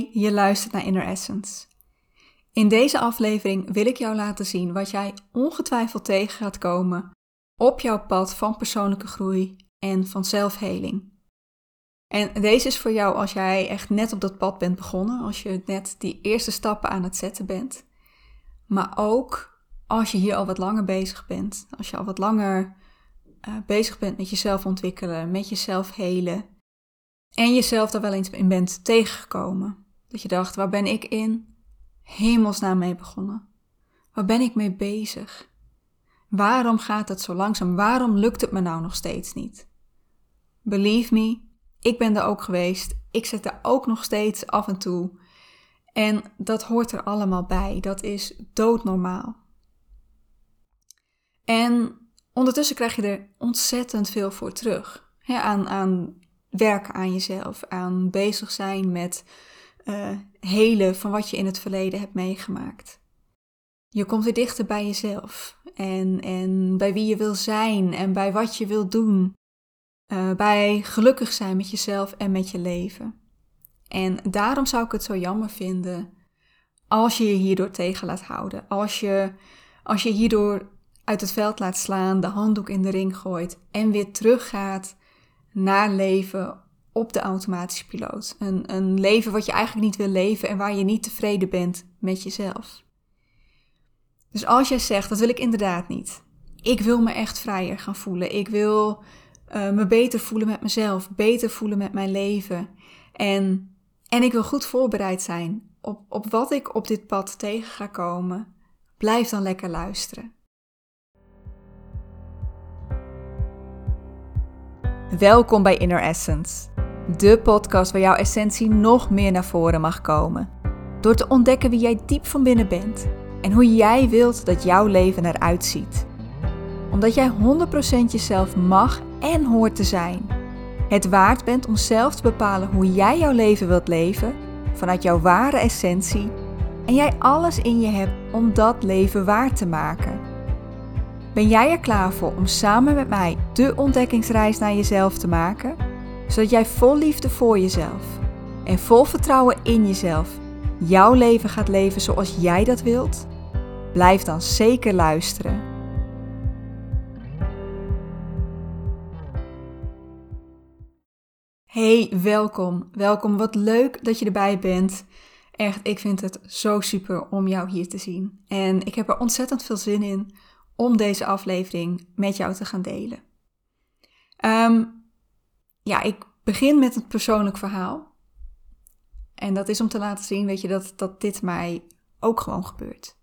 Je luistert naar Inner Essence. In deze aflevering wil ik jou laten zien wat jij ongetwijfeld tegen gaat komen op jouw pad van persoonlijke groei en van zelfheling. En deze is voor jou als jij echt net op dat pad bent begonnen, als je net die eerste stappen aan het zetten bent. Maar ook als je hier al wat langer bezig bent, als je al wat langer uh, bezig bent met jezelf ontwikkelen, met jezelf helen. En jezelf daar wel eens in bent tegengekomen. Dat je dacht, waar ben ik in hemelsnaam mee begonnen? Waar ben ik mee bezig? Waarom gaat het zo langzaam? Waarom lukt het me nou nog steeds niet? Believe me, ik ben er ook geweest. Ik zit er ook nog steeds af en toe. En dat hoort er allemaal bij. Dat is doodnormaal. En ondertussen krijg je er ontzettend veel voor terug. aan, aan werken aan jezelf, aan bezig zijn met uh, helen van wat je in het verleden hebt meegemaakt. Je komt weer dichter bij jezelf en, en bij wie je wil zijn en bij wat je wil doen. Uh, bij gelukkig zijn met jezelf en met je leven. En daarom zou ik het zo jammer vinden als je je hierdoor tegen laat houden. Als je, als je hierdoor uit het veld laat slaan, de handdoek in de ring gooit en weer teruggaat naar leven op de automatische piloot. Een, een leven wat je eigenlijk niet wil leven en waar je niet tevreden bent met jezelf. Dus als jij zegt, dat wil ik inderdaad niet. Ik wil me echt vrijer gaan voelen. Ik wil uh, me beter voelen met mezelf, beter voelen met mijn leven. En, en ik wil goed voorbereid zijn op, op wat ik op dit pad tegen ga komen. Blijf dan lekker luisteren. Welkom bij Inner Essence, de podcast waar jouw essentie nog meer naar voren mag komen. Door te ontdekken wie jij diep van binnen bent en hoe jij wilt dat jouw leven eruit ziet. Omdat jij 100% jezelf mag en hoort te zijn. Het waard bent om zelf te bepalen hoe jij jouw leven wilt leven vanuit jouw ware essentie en jij alles in je hebt om dat leven waar te maken. Ben jij er klaar voor om samen met mij de ontdekkingsreis naar jezelf te maken? Zodat jij vol liefde voor jezelf en vol vertrouwen in jezelf jouw leven gaat leven zoals jij dat wilt? Blijf dan zeker luisteren. Hey, welkom. Welkom. Wat leuk dat je erbij bent. Echt, ik vind het zo super om jou hier te zien. En ik heb er ontzettend veel zin in om deze aflevering met jou te gaan delen. Ehm, ja, ik begin met een persoonlijk verhaal. En dat is om te laten zien, weet je, dat, dat dit mij ook gewoon gebeurt.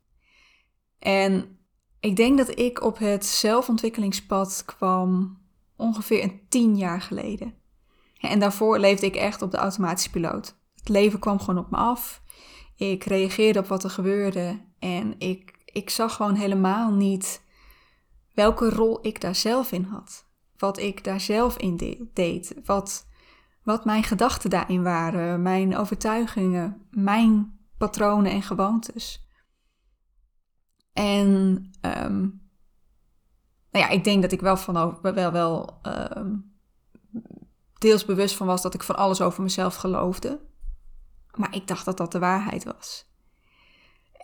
En ik denk dat ik op het zelfontwikkelingspad kwam ongeveer een tien jaar geleden. En daarvoor leefde ik echt op de automatische piloot. Het leven kwam gewoon op me af. Ik reageerde op wat er gebeurde en ik, ik zag gewoon helemaal niet welke rol ik daar zelf in had. Wat ik daar zelf in deed. Wat, wat mijn gedachten daarin waren, mijn overtuigingen, mijn patronen en gewoontes. En um, nou ja, ik denk dat ik wel van wel, wel um, deels bewust van was dat ik van alles over mezelf geloofde. Maar ik dacht dat dat de waarheid was.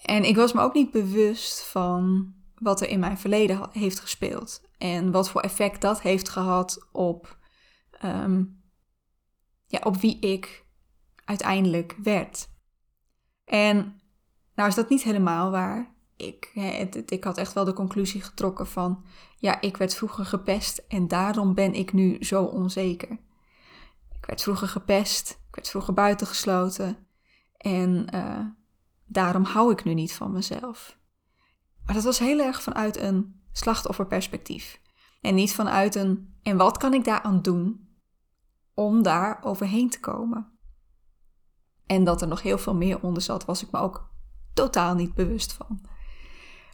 En ik was me ook niet bewust van wat er in mijn verleden heeft gespeeld. En wat voor effect dat heeft gehad op, um, ja, op wie ik uiteindelijk werd. En nou is dat niet helemaal waar. Ik, ik had echt wel de conclusie getrokken van, ja, ik werd vroeger gepest en daarom ben ik nu zo onzeker. Ik werd vroeger gepest, ik werd vroeger buitengesloten en uh, daarom hou ik nu niet van mezelf. Maar dat was heel erg vanuit een slachtofferperspectief. En niet vanuit een en wat kan ik daaraan doen om daar overheen te komen. En dat er nog heel veel meer onder zat, was ik me ook totaal niet bewust van.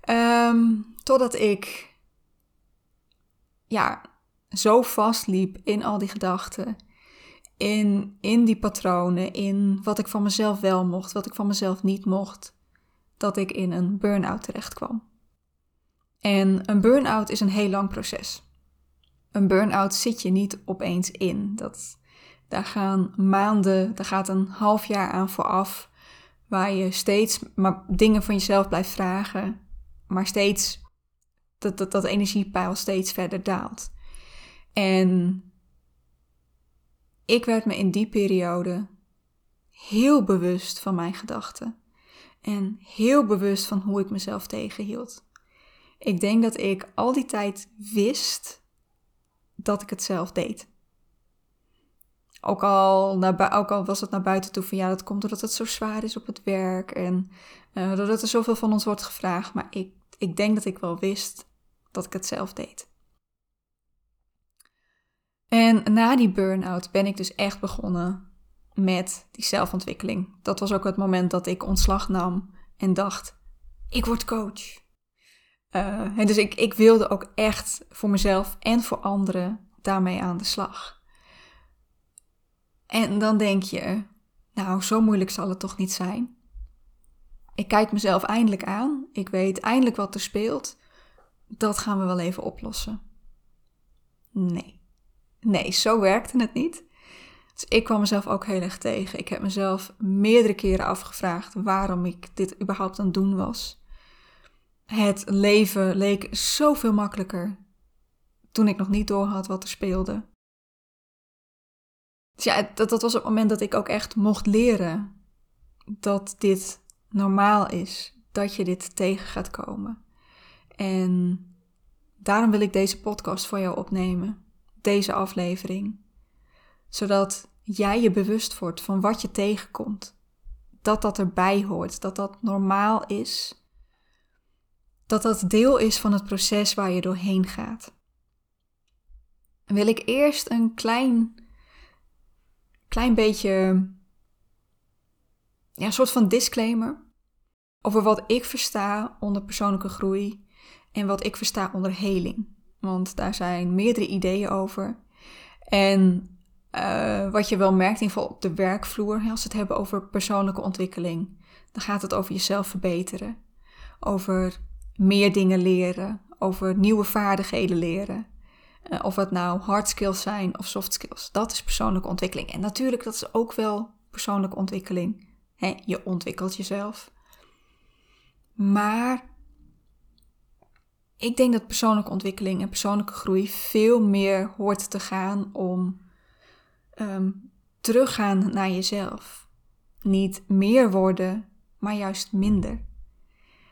Um, totdat ik ja, zo vastliep in al die gedachten, in, in die patronen, in wat ik van mezelf wel mocht, wat ik van mezelf niet mocht, dat ik in een burn-out terecht kwam. En een burn-out is een heel lang proces. Een burn-out zit je niet opeens in. Dat, Daar gaan maanden, daar gaat een half jaar aan vooraf, waar je steeds maar dingen van jezelf blijft vragen, maar steeds dat, dat, dat energiepeil steeds verder daalt. En ik werd me in die periode heel bewust van mijn gedachten. En heel bewust van hoe ik mezelf tegenhield. Ik denk dat ik al die tijd wist dat ik het zelf deed. Ook al, ook al was het naar buiten toe van ja, dat komt doordat het zo zwaar is op het werk en uh, doordat er zoveel van ons wordt gevraagd. Maar ik, ik denk dat ik wel wist dat ik het zelf deed. En na die burn-out ben ik dus echt begonnen met die zelfontwikkeling. Dat was ook het moment dat ik ontslag nam en dacht: ik word coach. En dus ik, ik wilde ook echt voor mezelf en voor anderen daarmee aan de slag. En dan denk je, nou, zo moeilijk zal het toch niet zijn? Ik kijk mezelf eindelijk aan. Ik weet eindelijk wat er speelt. Dat gaan we wel even oplossen. Nee. Nee, zo werkte het niet. Dus ik kwam mezelf ook heel erg tegen. Ik heb mezelf meerdere keren afgevraagd waarom ik dit überhaupt aan het doen was. Het leven leek zoveel makkelijker toen ik nog niet doorhad wat er speelde. Dus ja, dat, dat was het moment dat ik ook echt mocht leren dat dit normaal is, dat je dit tegen gaat komen. En daarom wil ik deze podcast voor jou opnemen, deze aflevering, zodat jij je bewust wordt van wat je tegenkomt. Dat dat erbij hoort, dat dat normaal is dat dat deel is van het proces waar je doorheen gaat. wil ik eerst een klein, klein beetje, ja, een soort van disclaimer over wat ik versta onder persoonlijke groei en wat ik versta onder heling. Want daar zijn meerdere ideeën over. En uh, wat je wel merkt, in ieder geval op de werkvloer, als we het hebben over persoonlijke ontwikkeling, dan gaat het over jezelf verbeteren. Over meer dingen leren, over nieuwe vaardigheden leren. Uh, of het nou hard skills zijn of soft skills. Dat is persoonlijke ontwikkeling. En natuurlijk, dat is ook wel persoonlijke ontwikkeling. je ontwikkelt jezelf. Maar ik denk dat persoonlijke ontwikkeling en persoonlijke groei veel meer hoort te gaan om um, teruggaan naar jezelf. Niet meer worden, maar juist minder.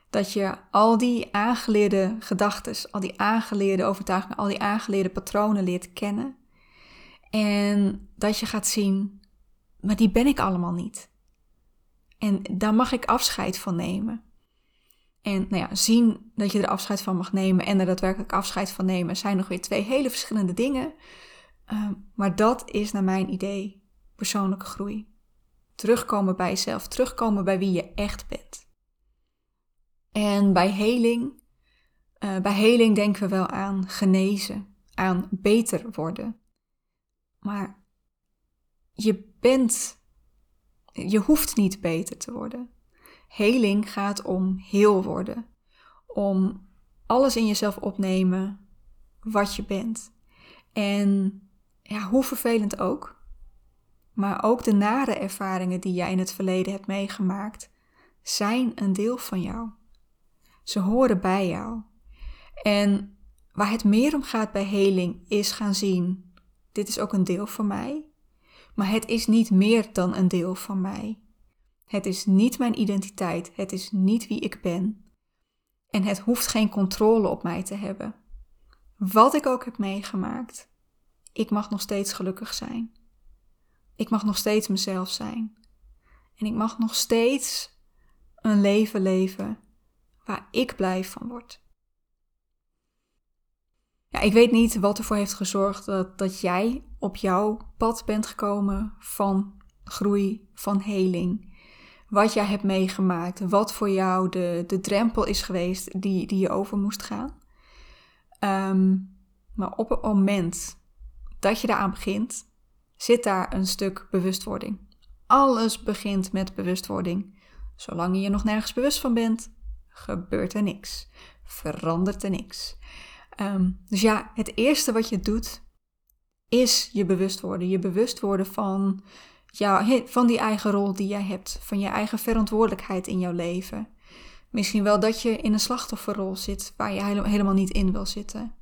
Dat je al die aangeleerde gedachten, al die aangeleerde overtuigingen, al die aangeleerde patronen leert kennen. En dat je gaat zien, maar die ben ik allemaal niet. En daar mag ik afscheid van nemen. En nou ja, zien dat je er afscheid van mag nemen en er daadwerkelijk afscheid van nemen zijn nog weer twee hele verschillende dingen. Ehm, maar dat is naar mijn idee persoonlijke groei. Terugkomen bij jezelf, terugkomen bij wie je echt bent. En bij heling, uh, bij heling denken we wel aan genezen, aan beter worden. Maar je bent, je hoeft niet beter te worden. Heling gaat om heel worden, om alles in jezelf opnemen wat je bent. En ja, hoe vervelend ook, maar ook de nare ervaringen die jij in het verleden hebt meegemaakt, zijn een deel van jou. Ze horen bij jou. En waar het meer om gaat bij heling is gaan zien: dit is ook een deel van mij, maar het is niet meer dan een deel van mij. Het is niet mijn identiteit, het is niet wie ik ben. En het hoeft geen controle op mij te hebben. Wat ik ook heb meegemaakt, ik mag nog steeds gelukkig zijn. Ik mag nog steeds mezelf zijn. En ik mag nog steeds een leven leven waar ik blij van word. Ja, ik weet niet wat ervoor heeft gezorgd dat, dat jij op jouw pad bent gekomen van groei, van heling. Wat jij hebt meegemaakt, wat voor jou de, de drempel is geweest die, die je over moest gaan. Ehm, maar op het moment dat je daaraan begint, zit daar een stuk bewustwording. Alles begint met bewustwording. Zolang je je nog nergens bewust van bent, gebeurt er niks. Verandert er niks. Ehm, dus ja, het eerste wat je doet is je bewust worden. Je bewust worden van, jou, van die eigen rol die jij hebt. Van je eigen verantwoordelijkheid in jouw leven. Misschien wel dat je in een slachtofferrol zit waar je helemaal niet in wil zitten.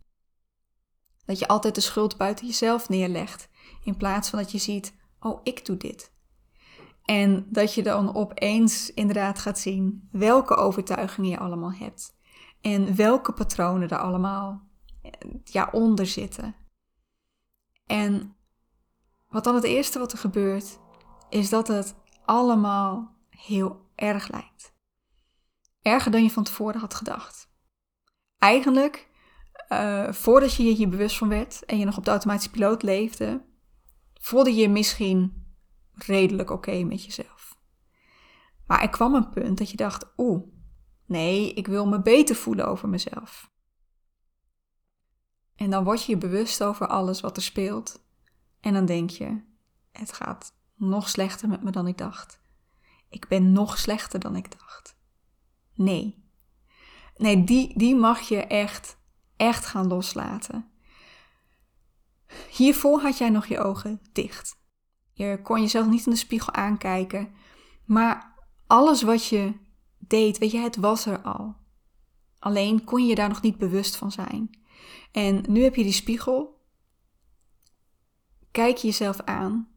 Dat je altijd de schuld buiten jezelf neerlegt. In plaats van dat je ziet, oh, ik doe dit. En dat je dan opeens inderdaad gaat zien welke overtuigingen je allemaal hebt. En welke patronen er allemaal ja, onder zitten. En wat dan het eerste wat er gebeurt, is dat het allemaal heel erg lijkt. Erger dan je van tevoren had gedacht. Eigenlijk, uh, voordat je je hier bewust van werd en je nog op de automatische piloot leefde, voelde je je misschien redelijk oké met jezelf. Maar er kwam een punt dat je dacht: oeh, nee, ik wil me beter voelen over mezelf. En dan word je je bewust over alles wat er speelt. En dan denk je: het gaat nog slechter met me dan ik dacht. Ik ben nog slechter dan ik dacht. Nee. Nee, die, die mag je echt, echt gaan loslaten. Hiervoor had jij nog je ogen dicht. Je kon jezelf niet in de spiegel aankijken. Maar alles wat je deed, weet je, het was er al. Alleen kon je daar nog niet bewust van zijn. En nu heb je die spiegel. Kijk jezelf aan.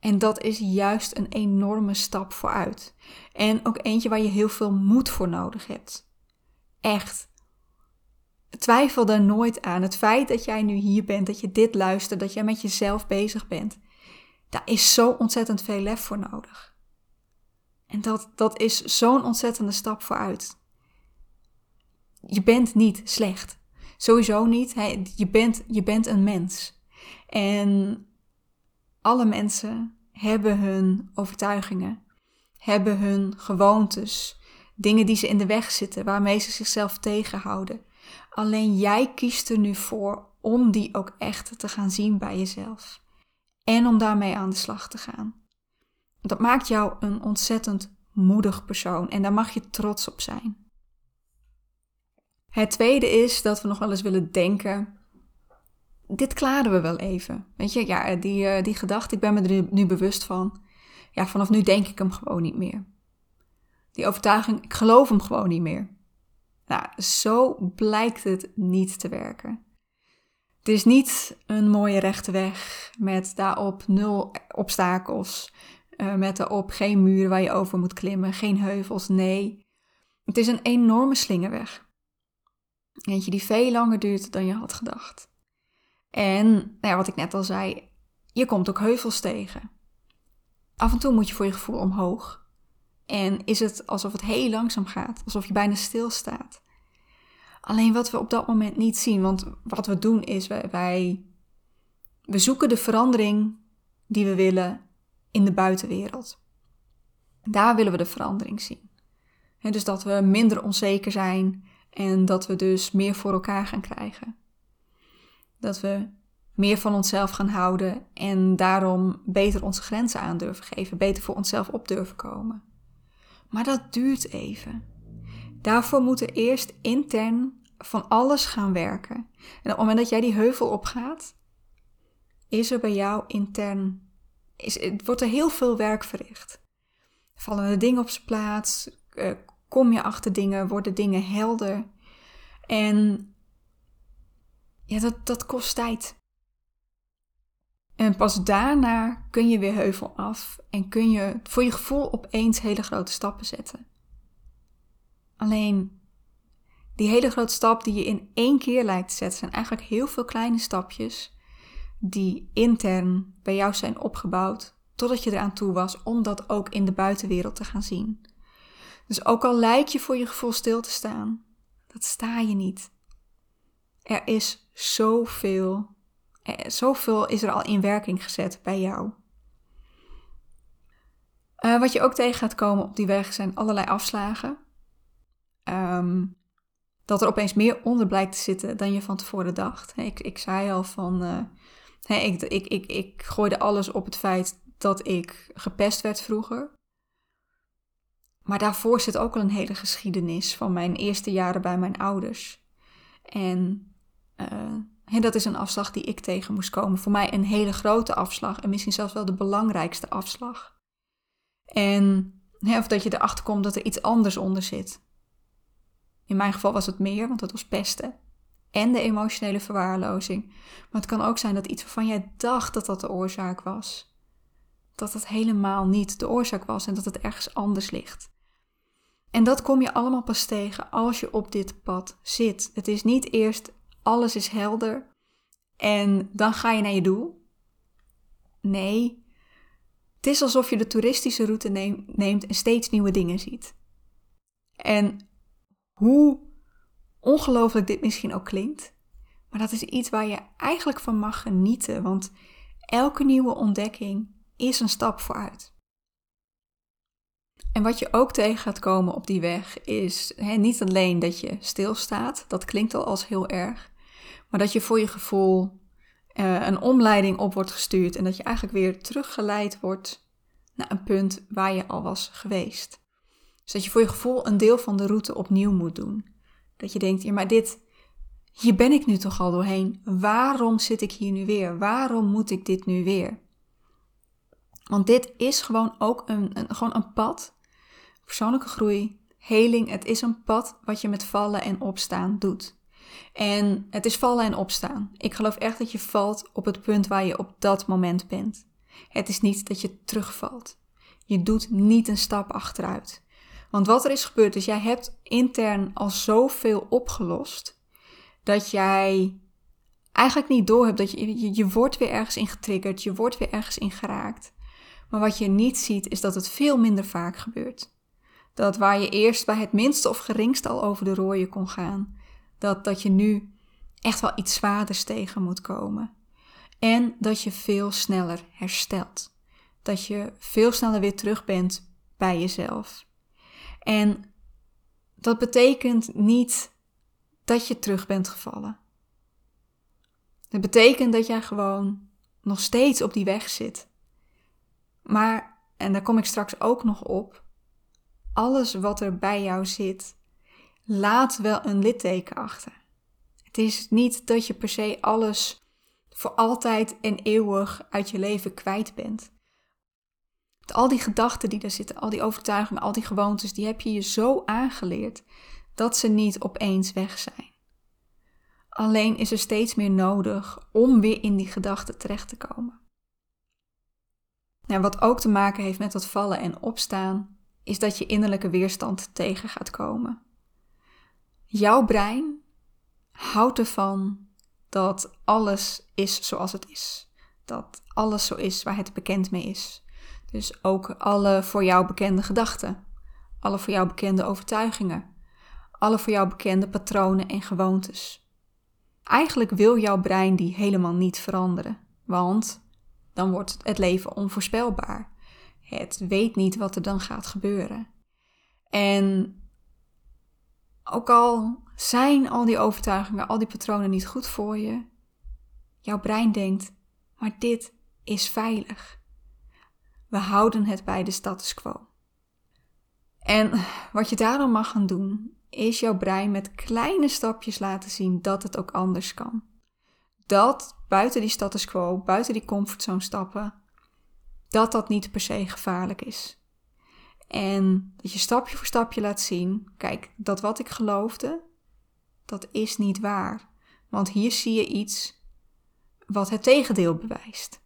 En dat is juist een enorme stap vooruit. En ook eentje waar je heel veel moed voor nodig hebt. Echt. Twijfel er nooit aan. Het feit dat jij nu hier bent, dat je dit luistert, dat jij met jezelf bezig bent. Daar is zo ontzettend veel lef voor nodig. En dat, dat is zo'n ontzettende stap vooruit. Je bent niet slecht. Sowieso niet. Je bent, je bent een mens. En alle mensen hebben hun overtuigingen, hebben hun gewoontes, dingen die ze in de weg zitten, waarmee ze zichzelf tegenhouden. Alleen jij kiest er nu voor om die ook echt te gaan zien bij jezelf en om daarmee aan de slag te gaan. Dat maakt jou een ontzettend moedig persoon en daar mag je trots op zijn. Het tweede is dat we nog wel eens willen denken: dit klaren we wel even. Weet je, ja, die, uh, die gedachte, ik ben me er nu bewust van. Ja, vanaf nu denk ik hem gewoon niet meer. Die overtuiging, ik geloof hem gewoon niet meer. Nou, zo blijkt het niet te werken. Het is niet een mooie rechte weg met daarop nul obstakels, uh, met daarop geen muren waar je over moet klimmen, geen heuvels, nee. Het is een enorme slingerweg. Eentje die veel langer duurt dan je had gedacht. En nou ja, wat ik net al zei, je komt ook heuvels tegen. Af en toe moet je voor je gevoel omhoog. En is het alsof het heel langzaam gaat, alsof je bijna stilstaat. Alleen wat we op dat moment niet zien, want wat we doen is wij, we zoeken de verandering die we willen in de buitenwereld. Daar willen we de verandering zien. dus dat we minder onzeker zijn en dat we dus meer voor elkaar gaan krijgen. Dat we meer van onszelf gaan houden en daarom beter onze grenzen aan durven geven, beter voor onszelf op durven komen. Maar dat duurt even. Daarvoor moet er eerst intern van alles gaan werken. En op het moment dat jij die heuvel opgaat, is er bij jou intern, is, wordt er heel veel werk verricht. Vallen de dingen op zijn plaats, eh, kom je achter dingen, worden dingen helder. En ja, dat, dat kost tijd. En pas daarna kun je weer heuvel af en kun je voor je gevoel opeens hele grote stappen zetten. Alleen die hele grote stap die je in één keer lijkt te zetten, zijn eigenlijk heel veel kleine stapjes die intern bij jou zijn opgebouwd totdat je eraan toe was om dat ook in de buitenwereld te gaan zien. Dus ook al lijkt je voor je gevoel stil te staan, dat sta je niet. Er is zoveel, zoveel is er al in werking gezet bij jou. Uh, wat je ook tegen gaat komen op die weg zijn allerlei afslagen. Um, dat er opeens meer onder blijkt te zitten dan je van tevoren dacht. Ik, ik zei al van. Uh, ik, ik, ik, ik gooide alles op het feit dat ik gepest werd vroeger. Maar daarvoor zit ook al een hele geschiedenis van mijn eerste jaren bij mijn ouders. En En dat is een afslag die ik tegen moest komen. Voor mij een hele grote afslag en misschien zelfs wel de belangrijkste afslag. En of dat je erachter komt dat er iets anders onder zit. In mijn geval was het meer, want het was pesten. En de emotionele verwaarlozing. Maar het kan ook zijn dat iets waarvan jij dacht dat dat de oorzaak was, dat dat helemaal niet de oorzaak was en dat het ergens anders ligt. En dat kom je allemaal pas tegen als je op dit pad zit. Het is niet eerst alles is helder en dan ga je naar je doel. Nee, het is alsof je de toeristische route neemt en steeds nieuwe dingen ziet. En hoe ongelooflijk dit misschien ook klinkt, maar dat is iets waar je eigenlijk van mag genieten, want elke nieuwe ontdekking is een stap vooruit. En wat je ook tegen gaat komen op die weg is niet alleen dat je stilstaat, dat klinkt al als heel erg, maar dat je voor je gevoel uh, een omleiding op wordt gestuurd en dat je eigenlijk weer teruggeleid wordt naar een punt waar je al was geweest. Dus dat je voor je gevoel een deel van de route opnieuw moet doen. Dat je denkt, ja maar dit, hier ben ik nu toch al doorheen. Waarom zit ik hier nu weer? Waarom moet ik dit nu weer? Want dit is gewoon ook een, een, gewoon een pad. Persoonlijke groei, heling. Het is een pad wat je met vallen en opstaan doet. En het is vallen en opstaan. Ik geloof echt dat je valt op het punt waar je op dat moment bent. Het is niet dat je terugvalt. Je doet niet een stap achteruit. Want wat er is gebeurd is, jij hebt intern al zoveel opgelost dat jij eigenlijk niet door hebt dat je, je, wordt weer ergens in getriggerd, je wordt weer ergens in geraakt. Maar wat je niet ziet is dat het veel minder vaak gebeurt. Dat waar je eerst bij het minste of geringste al over de rooien kon gaan, dat, dat je nu echt wel iets zwaarders tegen moet komen. En dat je veel sneller herstelt. Dat je veel sneller weer terug bent bij jezelf. En dat betekent niet dat je terug bent gevallen. Het betekent dat jij gewoon nog steeds op die weg zit. Maar, en daar kom ik straks ook nog op, alles wat er bij jou zit, laat wel een litteken achter. Het is niet dat je per se alles voor altijd en eeuwig uit je leven kwijt bent. Al die gedachten die daar zitten, al die overtuigingen, al die gewoontes, die heb je je zo aangeleerd dat ze niet opeens weg zijn. Alleen is er steeds meer nodig om weer in die gedachten terecht te komen. Nou, wat ook te maken heeft met dat vallen en opstaan, is dat je innerlijke weerstand tegen gaat komen. Jouw brein houdt ervan dat alles is zoals het is. Dat alles zo is waar het bekend mee is. Dus ook alle voor jou bekende gedachten, alle voor jou bekende overtuigingen, alle voor jou bekende patronen en gewoontes. Eigenlijk wil jouw brein die helemaal niet veranderen, want dan wordt het leven onvoorspelbaar. Het weet niet wat er dan gaat gebeuren. En ook al zijn al die overtuigingen, al die patronen niet goed voor je, jouw brein denkt, maar dit is veilig. We houden het bij de status quo. En wat je daarom mag gaan doen, is jouw brein met kleine stapjes laten zien dat het ook anders kan. Dat buiten die status quo, buiten die comfortzone stappen, dat dat niet per se gevaarlijk is. En dat je stapje voor stapje laat zien, kijk, dat wat ik geloofde, dat is niet waar. Want hier zie je iets wat het tegendeel bewijst.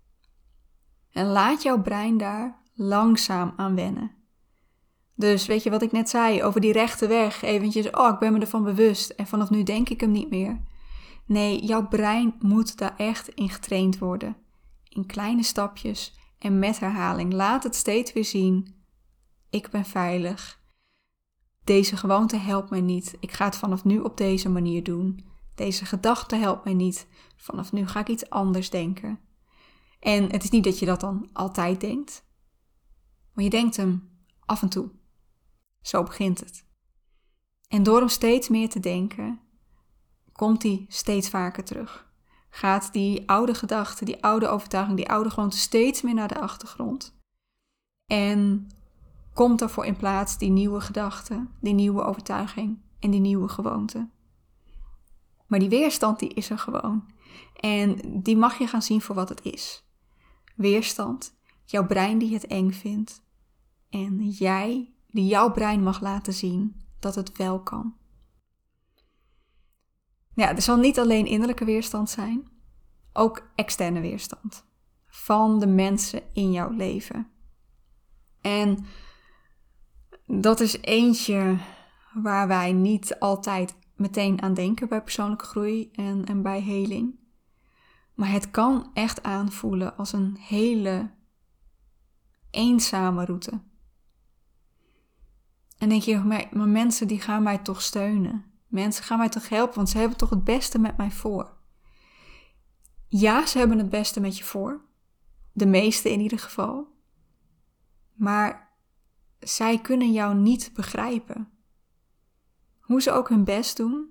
En laat jouw brein daar langzaam aan wennen. Dus weet je wat ik net zei over die rechte weg? Eventjes, oh, ik ben me ervan bewust en vanaf nu denk ik hem niet meer. Nee, jouw brein moet daar echt in getraind worden. In kleine stapjes en met herhaling. Laat het steeds weer zien. Ik ben veilig. Deze gewoonte helpt mij niet. Ik ga het vanaf nu op deze manier doen. Deze gedachte helpt mij niet. Vanaf nu ga ik iets anders denken. En het is niet dat je dat dan altijd denkt, maar je denkt hem af en toe. Zo begint het. En door hem steeds meer te denken, komt hij steeds vaker terug. Gaat die oude gedachte, die oude overtuiging, die oude gewoonte steeds meer naar de achtergrond. En komt daarvoor in plaats die nieuwe gedachte, die nieuwe overtuiging en die nieuwe gewoonte. Maar die weerstand die is er gewoon. En die mag je gaan zien voor wat het is. Weerstand, jouw brein die het eng vindt. En jij die jouw brein mag laten zien dat het wel kan. Ja, er zal niet alleen innerlijke weerstand zijn, ook externe weerstand van de mensen in jouw leven. En dat is eentje waar wij niet altijd meteen aan denken bij persoonlijke groei en, en bij heling. Maar het kan echt aanvoelen als een hele eenzame route. En denk je, maar, maar mensen die gaan mij toch steunen. Mensen gaan mij toch helpen, want ze hebben toch het beste met mij voor. Ja, ze hebben het beste met je voor. De meeste in ieder geval. Maar zij kunnen jou niet begrijpen. Hoe ze ook hun best doen,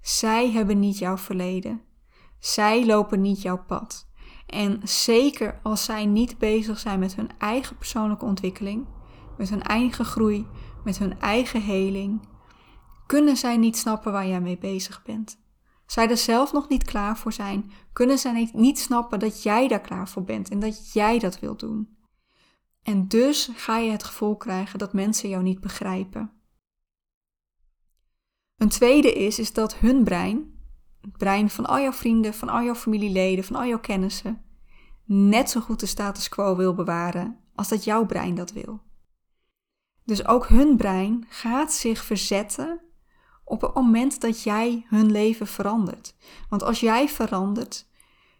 zij hebben niet jouw verleden. Zij lopen niet jouw pad. En zeker als zij niet bezig zijn met hun eigen persoonlijke ontwikkeling, met hun eigen groei, met hun eigen heling, kunnen zij niet snappen waar jij mee bezig bent. Zij er zelf nog niet klaar voor zijn, kunnen zij niet snappen dat jij daar klaar voor bent en dat jij dat wilt doen. En dus ga je het gevoel krijgen dat mensen jou niet begrijpen. Een tweede is, is dat hun brein, het brein van al jouw vrienden, van al jouw familieleden, van al jouw kennissen, net zo goed de status quo wil bewaren als dat jouw brein dat wil. Dus ook hun brein gaat zich verzetten op het moment dat jij hun leven verandert. Want als jij verandert,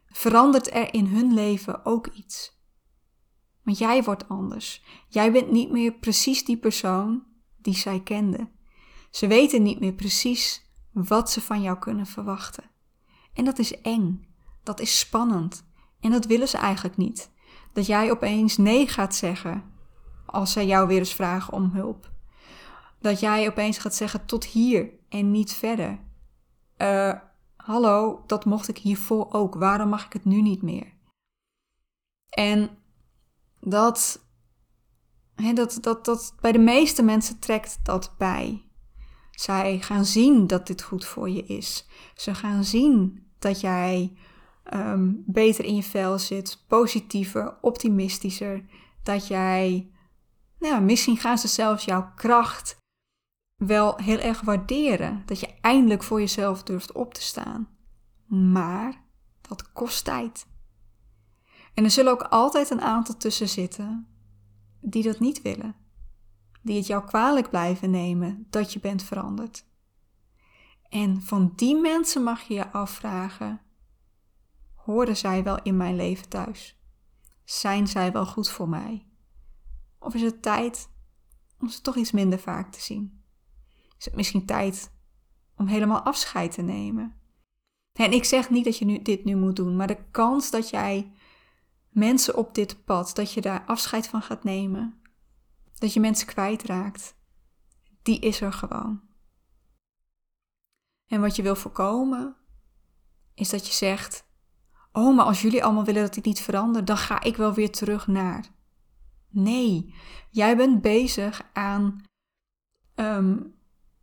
verandert er in hun leven ook iets. Want jij wordt anders. Jij bent niet meer precies die persoon die zij kenden. Ze weten niet meer precies wat ze van jou kunnen verwachten. En dat is eng. Dat is spannend. En dat willen ze eigenlijk niet. Dat jij opeens nee gaat zeggen als zij jou weer eens vragen om hulp. Dat jij opeens gaat zeggen tot hier en niet verder. Uh, hallo, dat mocht ik hiervoor ook. Waarom mag ik het nu niet meer? En dat, he, dat, dat, dat bij de meeste mensen trekt dat bij. Zij gaan zien dat dit goed voor je is. Ze gaan zien dat jij um, beter in je vel zit, positiever, optimistischer. Dat jij, nou, misschien gaan ze zelfs jouw kracht wel heel erg waarderen. Dat je eindelijk voor jezelf durft op te staan. Maar dat kost tijd. En er zullen ook altijd een aantal tussen zitten die dat niet willen. Die het jou kwalijk blijven nemen dat je bent veranderd. En van die mensen mag je je afvragen: horen zij wel in mijn leven thuis? Zijn zij wel goed voor mij? Of is het tijd om ze toch iets minder vaak te zien? Is het misschien tijd om helemaal afscheid te nemen? En ik zeg niet dat je nu, dit nu moet doen, maar de kans dat jij mensen op dit pad, dat je daar afscheid van gaat nemen, dat je mensen kwijtraakt, die is er gewoon. En wat je wil voorkomen, is dat je zegt: Oh, maar als jullie allemaal willen dat ik niet verander, dan ga ik wel weer terug naar. Nee, jij bent bezig aan ehm,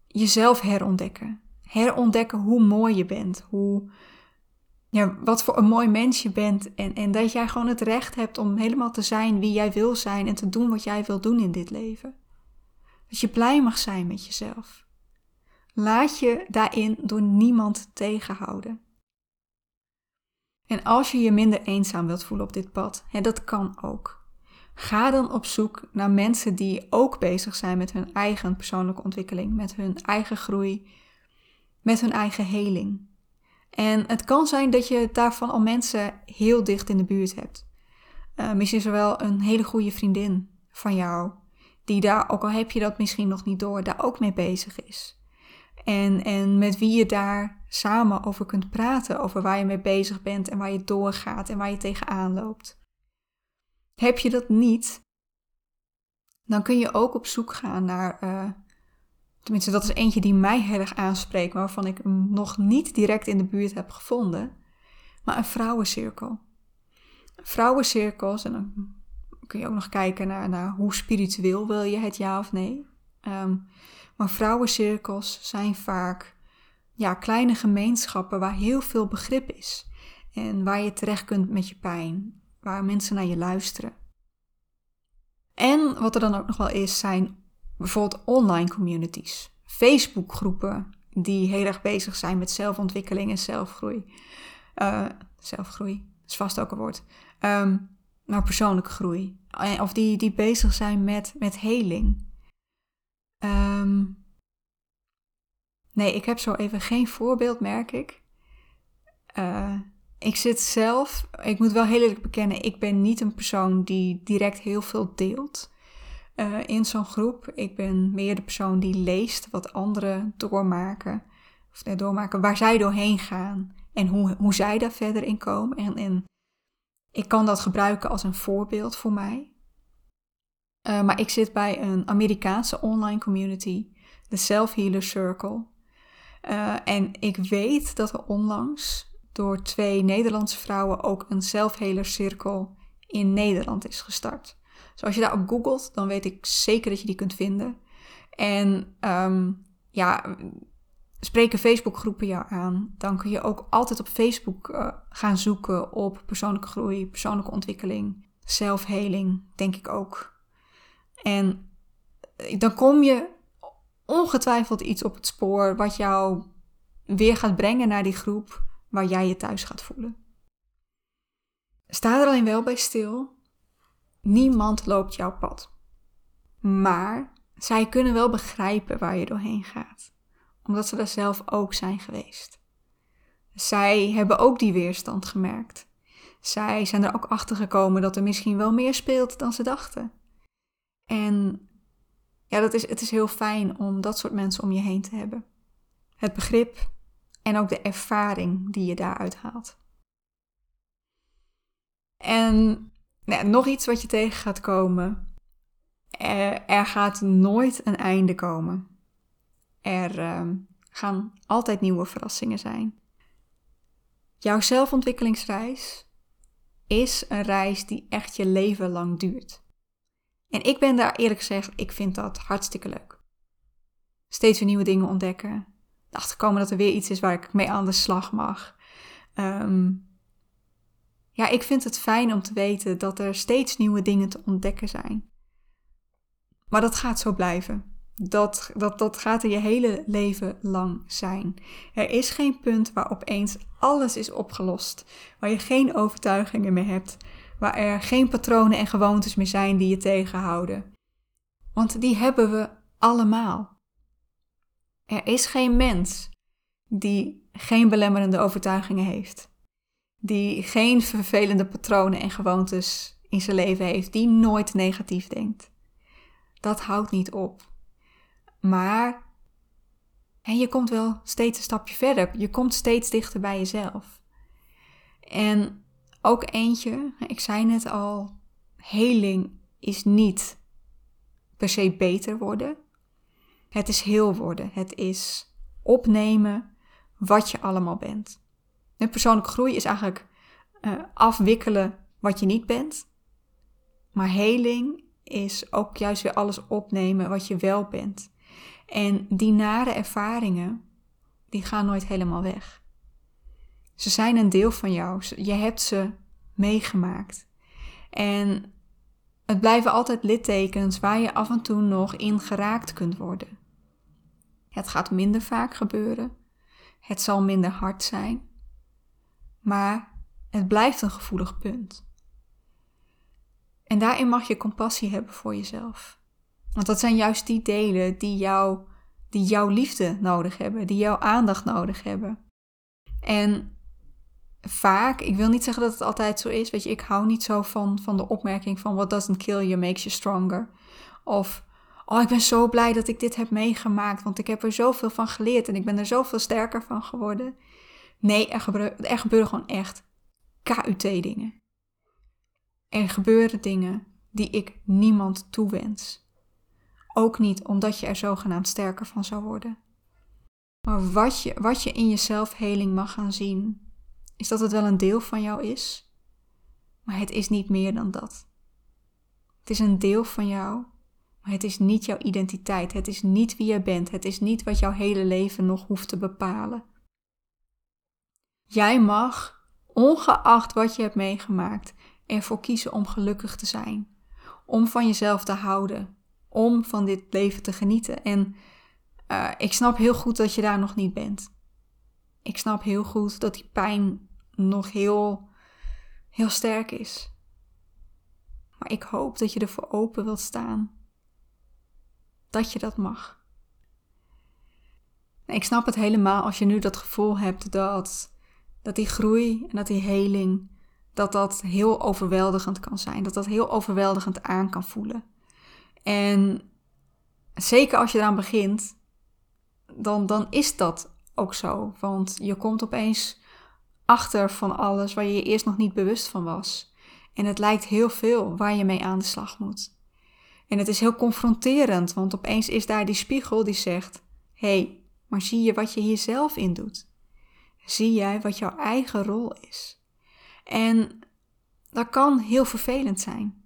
jezelf herontdekken. Herontdekken hoe mooi je bent, hoe, ja, wat voor een mooi mens je bent. En, en dat jij gewoon het recht hebt om helemaal te zijn wie jij wil zijn en te doen wat jij wil doen in dit leven. Dat je blij mag zijn met jezelf. Laat je daarin door niemand tegenhouden. En als je je minder eenzaam wilt voelen op dit pad, hè, dat kan ook. Ga dan op zoek naar mensen die ook bezig zijn met hun eigen persoonlijke ontwikkeling, met hun eigen groei, met hun eigen heling. En het kan zijn dat je daarvan al mensen heel dicht in de buurt hebt. Uh, misschien is er wel een hele goede vriendin van jou, die daar, ook al heb je dat misschien nog niet door, daar ook mee bezig is. En, en met wie je daar samen over kunt praten, over waar je mee bezig bent en waar je doorgaat en waar je tegenaan loopt. Heb je dat niet, dan kun je ook op zoek gaan naar uh, Tenminste, dat is eentje die mij heel erg aanspreekt, waarvan ik hem nog niet direct in de buurt heb gevonden. Maar een vrouwencirkel. Vrouwencirkels, en dan kun je ook nog kijken naar, naar hoe spiritueel wil je het ja of nee. Um, maar vrouwencirkels zijn vaak ja, kleine gemeenschappen waar heel veel begrip is. en waar je terecht kunt met je pijn, waar mensen naar je luisteren. En wat er dan ook nog wel is, zijn bijvoorbeeld online communities, Facebookgroepen die heel erg bezig zijn met zelfontwikkeling en zelfgroei. Uh, zelfgroei is vast ook een woord. Um, nou, persoonlijke groei. Eh, of die, die bezig zijn met, met heling. Ehm, nee, ik heb zo even geen voorbeeld, merk ik. Uh, ik zit zelf, ik moet wel heel eerlijk bekennen, ik ben niet een persoon die direct heel veel deelt uh, in zo'n groep. Ik ben meer de persoon die leest wat anderen doormaken, of doormaken waar zij doorheen gaan en hoe, hoe zij daar verder in komen. En, en ik kan dat gebruiken als een voorbeeld voor mij. Uh, maar ik zit bij een Amerikaanse online community, de Self Healer Circle. En ik weet dat er onlangs door twee Nederlandse vrouwen ook een zelfhelercirkel in Nederland is gestart. Dus als je daarop googelt, dan weet ik zeker dat je die kunt vinden. En um, ja, spreken Facebookgroepen jou aan, dan kun je ook altijd op Facebook uh, gaan zoeken op persoonlijke groei, persoonlijke ontwikkeling, zelfheling, denk ik ook. En eh, dan kom je ongetwijfeld iets op het spoor wat jou weer gaat brengen naar die groep waar jij je thuis gaat voelen. Sta er alleen wel bij stil. Niemand loopt jouw pad. Maar zij kunnen wel begrijpen waar je doorheen gaat, omdat ze daar zelf ook zijn geweest. Zij hebben ook die weerstand gemerkt. Zij zijn er ook achter gekomen dat er misschien wel meer speelt dan ze dachten. En ja, dat is, het is heel fijn om dat soort mensen om je heen te hebben. Het begrip, en ook de ervaring die je daaruit haalt. En nog iets wat je tegen gaat komen. Er, er gaat nooit een einde komen. Er uh, gaan altijd nieuwe verrassingen zijn. Jouw zelfontwikkelingsreis is een reis die echt je leven lang duurt. En ik ben daar eerlijk gezegd, ik vind dat hartstikke leuk. Steeds weer nieuwe dingen ontdekken, achterkomen dat er weer iets is waar ik mee aan de slag mag. Ehm, ja, ik vind het fijn om te weten dat er steeds nieuwe dingen te ontdekken zijn. Maar dat gaat zo blijven. Dat, dat, dat gaat er je hele leven lang zijn. Er is geen punt waar opeens alles is opgelost, waar je geen overtuigingen meer hebt, waar er geen patronen en gewoontes meer zijn die je tegenhouden. Want die hebben we allemaal. Er is geen mens die geen belemmerende overtuigingen heeft, die geen vervelende patronen en gewoontes in zijn leven heeft, die nooit negatief denkt. Dat houdt niet op. Maar en je komt wel steeds een stapje verder. Je komt steeds dichter bij jezelf. En ook eentje, ik zei net al, heling is niet per se beter worden. Het is heel worden. Het is opnemen wat je allemaal bent. Persoonlijke groei is eigenlijk uh, afwikkelen wat je niet bent. Maar heling is ook juist weer alles opnemen wat je wel bent. En die nare ervaringen, die gaan nooit helemaal weg. Ze zijn een deel van jou. Je hebt ze meegemaakt. En het blijven altijd littekens waar je af en toe nog in geraakt kunt worden. Het gaat minder vaak gebeuren. Het zal minder hard zijn. Maar het blijft een gevoelig punt. En daarin mag je compassie hebben voor jezelf. Want dat zijn juist die delen die, jou, die jouw liefde nodig hebben, die jouw aandacht nodig hebben. En vaak, ik wil niet zeggen dat het altijd zo is, weet je, ik hou niet zo van, van de opmerking van what doesn't kill you makes you stronger. Of oh, ik ben zo blij dat ik dit heb meegemaakt, want ik heb er zoveel van geleerd en ik ben er zoveel sterker van geworden. Nee, er, gebeuren, er gebeuren gewoon echt KUT-dingen. Er gebeuren dingen die ik niemand toewens. Ook niet omdat je er zogenaamd sterker van zou worden. Maar wat je, wat je in je zelfheling mag gaan zien, is dat het wel een deel van jou is, maar het is niet meer dan dat. Het is een deel van jou maar het is niet jouw identiteit. Het is niet wie je bent. Het is niet wat jouw hele leven nog hoeft te bepalen. Jij mag ongeacht wat je hebt meegemaakt, ervoor kiezen om gelukkig te zijn. Om van jezelf te houden. Om van dit leven te genieten. En uh, ik snap heel goed dat je daar nog niet bent. Ik snap heel goed dat die pijn nog heel, heel sterk is. Maar ik hoop dat je ervoor open wilt staan. Dat je dat mag. Ik snap het helemaal als je nu dat gevoel hebt dat, dat die groei en dat die heling, dat dat heel overweldigend kan zijn. Dat dat heel overweldigend aan kan voelen. En zeker als je eraan begint, dan, dan is dat ook zo. Want je komt opeens achter van alles waar je je eerst nog niet bewust van was. En het lijkt heel veel waar je mee aan de slag moet. En het is heel confronterend, want opeens is daar die spiegel die zegt: hey, maar zie je wat je hier zelf in doet? Zie jij wat jouw eigen rol is? En dat kan heel vervelend zijn.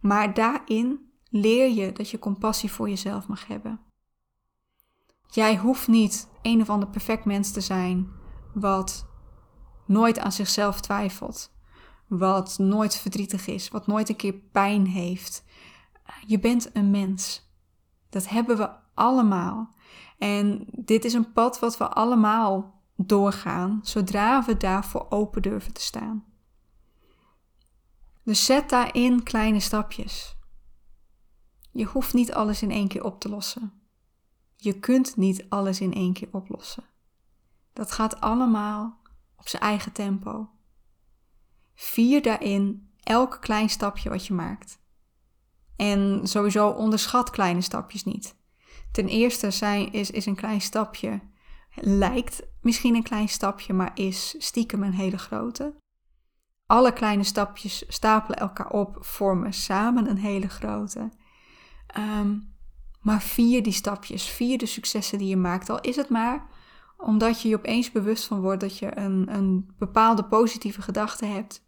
Maar daarin leer je dat je compassie voor jezelf mag hebben. Jij hoeft niet een of ander perfect mens te zijn wat nooit aan zichzelf twijfelt, wat nooit verdrietig is, wat nooit een keer pijn heeft. Je bent een mens. Dat hebben we allemaal. En dit is een pad wat we allemaal doorgaan, zodra we daarvoor open durven te staan. Dus zet daarin kleine stapjes. Je hoeft niet alles in één keer op te lossen. Je kunt niet alles in één keer oplossen. Dat gaat allemaal op zijn eigen tempo. Vier daarin elk klein stapje wat je maakt. En sowieso onderschat kleine stapjes niet. Ten eerste zijn, is, is een klein stapje, lijkt misschien een klein stapje, maar is stiekem een hele grote. Alle kleine stapjes stapelen elkaar op, vormen samen een hele grote. Ehm, maar vier die stapjes, vier de successen die je maakt, al is het maar omdat je je opeens bewust van wordt dat je een, een bepaalde positieve gedachte hebt,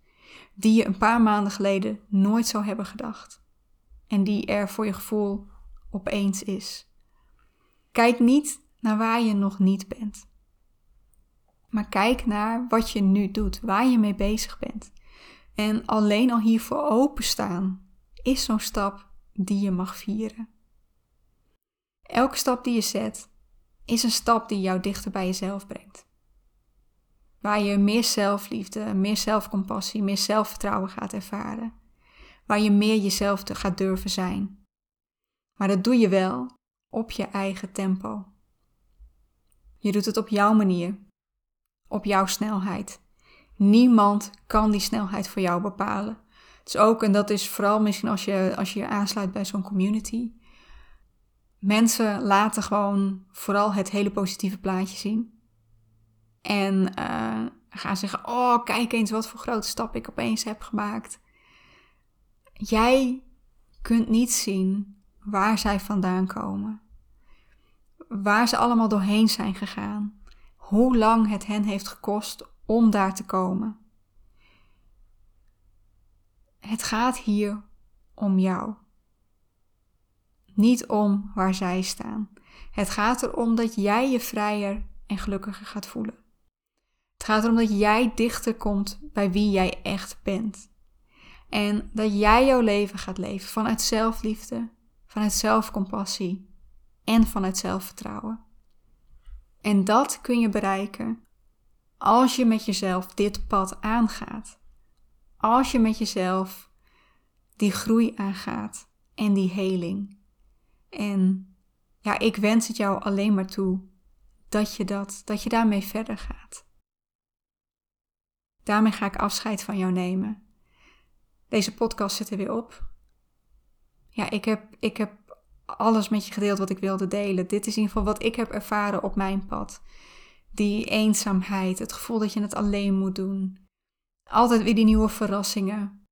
die je een paar maanden geleden nooit zou hebben gedacht. En die er voor je gevoel opeens is. Kijk niet naar waar je nog niet bent. Maar kijk naar wat je nu doet, waar je mee bezig bent. En alleen al hiervoor openstaan is zo'n stap die je mag vieren. Elke stap die je zet is een stap die jou dichter bij jezelf brengt. Waar je meer zelfliefde, meer zelfcompassie, meer zelfvertrouwen gaat ervaren. Waar je meer jezelf te gaat durven zijn. Maar dat doe je wel op je eigen tempo. Je doet het op jouw manier, op jouw snelheid. Niemand kan die snelheid voor jou bepalen. Het is ook, en dat is vooral misschien als je als je, aansluit bij zo'n community. Mensen laten gewoon vooral het hele positieve plaatje zien. En uh, gaan zeggen: Oh, kijk eens wat voor grote stap ik opeens heb gemaakt. Jij kunt niet zien waar zij vandaan komen. Waar ze allemaal doorheen zijn gegaan. Hoe lang het hen heeft gekost om daar te komen. Het gaat hier om jou. Niet om waar zij staan. Het gaat erom dat jij je vrijer en gelukkiger gaat voelen. Het gaat erom dat jij dichter komt bij wie jij echt bent. En dat jij jouw leven gaat leven vanuit zelfliefde, vanuit zelfcompassie en vanuit zelfvertrouwen. En dat kun je bereiken als je met jezelf dit pad aangaat. Als je met jezelf die groei aangaat en die heling. En ja, ik wens het jou alleen maar toe dat je dat, dat je daarmee verder gaat. Daarmee ga ik afscheid van jou nemen. Deze podcast zit er weer op. Ja, ik heb, ik heb alles met je gedeeld wat ik wilde delen. Dit is in ieder geval wat ik heb ervaren op mijn pad. Die eenzaamheid, het gevoel dat je het alleen moet doen. Altijd weer die nieuwe verrassingen.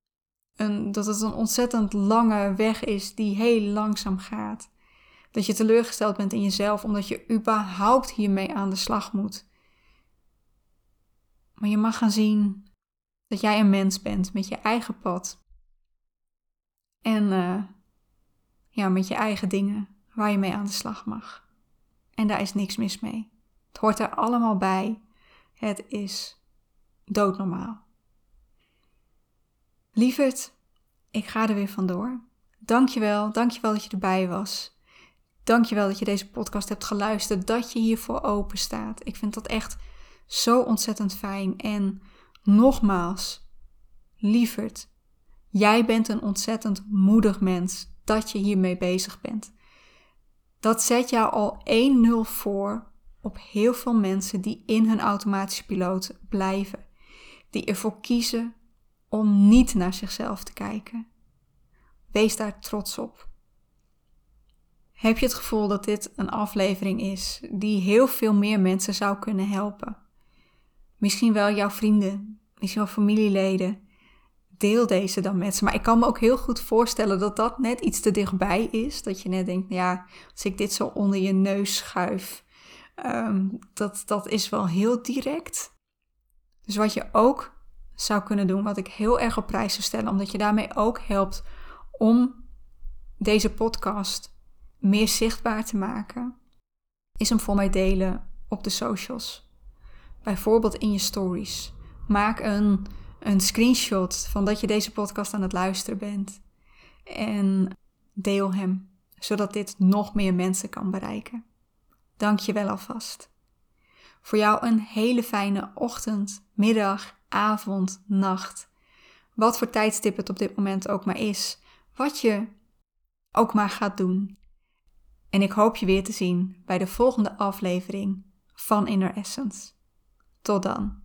En dat het een ontzettend lange weg is die heel langzaam gaat. Dat je teleurgesteld bent in jezelf omdat je überhaupt hiermee aan de slag moet. Maar je mag gaan zien dat jij een mens bent met je eigen pad. En uh, met je eigen dingen waar je mee aan de slag mag. En daar is niks mis mee. Het hoort er allemaal bij. Het is doodnormaal. Lieverd, ik ga er weer vandoor. Dankjewel, dankjewel dat je erbij was. Dankjewel dat je deze podcast hebt geluisterd, dat je hiervoor open staat. Ik vind dat echt zo ontzettend fijn. En nogmaals, lieverd, jij bent een ontzettend moedig mens dat je hiermee bezig bent. Dat zet jou al 1-0 voor op heel veel mensen die in hun automatische piloot blijven. Die ervoor kiezen om niet naar zichzelf te kijken. Wees daar trots op. Heb je het gevoel dat dit een aflevering is die heel veel meer mensen zou kunnen helpen? Misschien wel jouw vrienden, misschien wel familieleden. Deel deze dan met ze. Maar ik kan me ook heel goed voorstellen dat dat net iets te dichtbij is. Dat je net denkt, nou ja, als ik dit zo onder je neus schuif, ehm, dat, dat is wel heel direct. Dus wat je ook zou kunnen doen, wat ik heel erg op prijs zou stellen, omdat je daarmee ook helpt om deze podcast meer zichtbaar te maken, is hem voor mij delen op de socials. Bijvoorbeeld in je stories. Maak een, een screenshot van dat je deze podcast aan het luisteren bent. En deel hem, zodat dit nog meer mensen kan bereiken. Dank je wel alvast. Voor jou een hele fijne ochtend, middag, avond, nacht. Wat voor tijdstip het op dit moment ook maar is. Wat je ook maar gaat doen. En ik hoop je weer te zien bij de volgende aflevering van Inner Essence. Tot dan.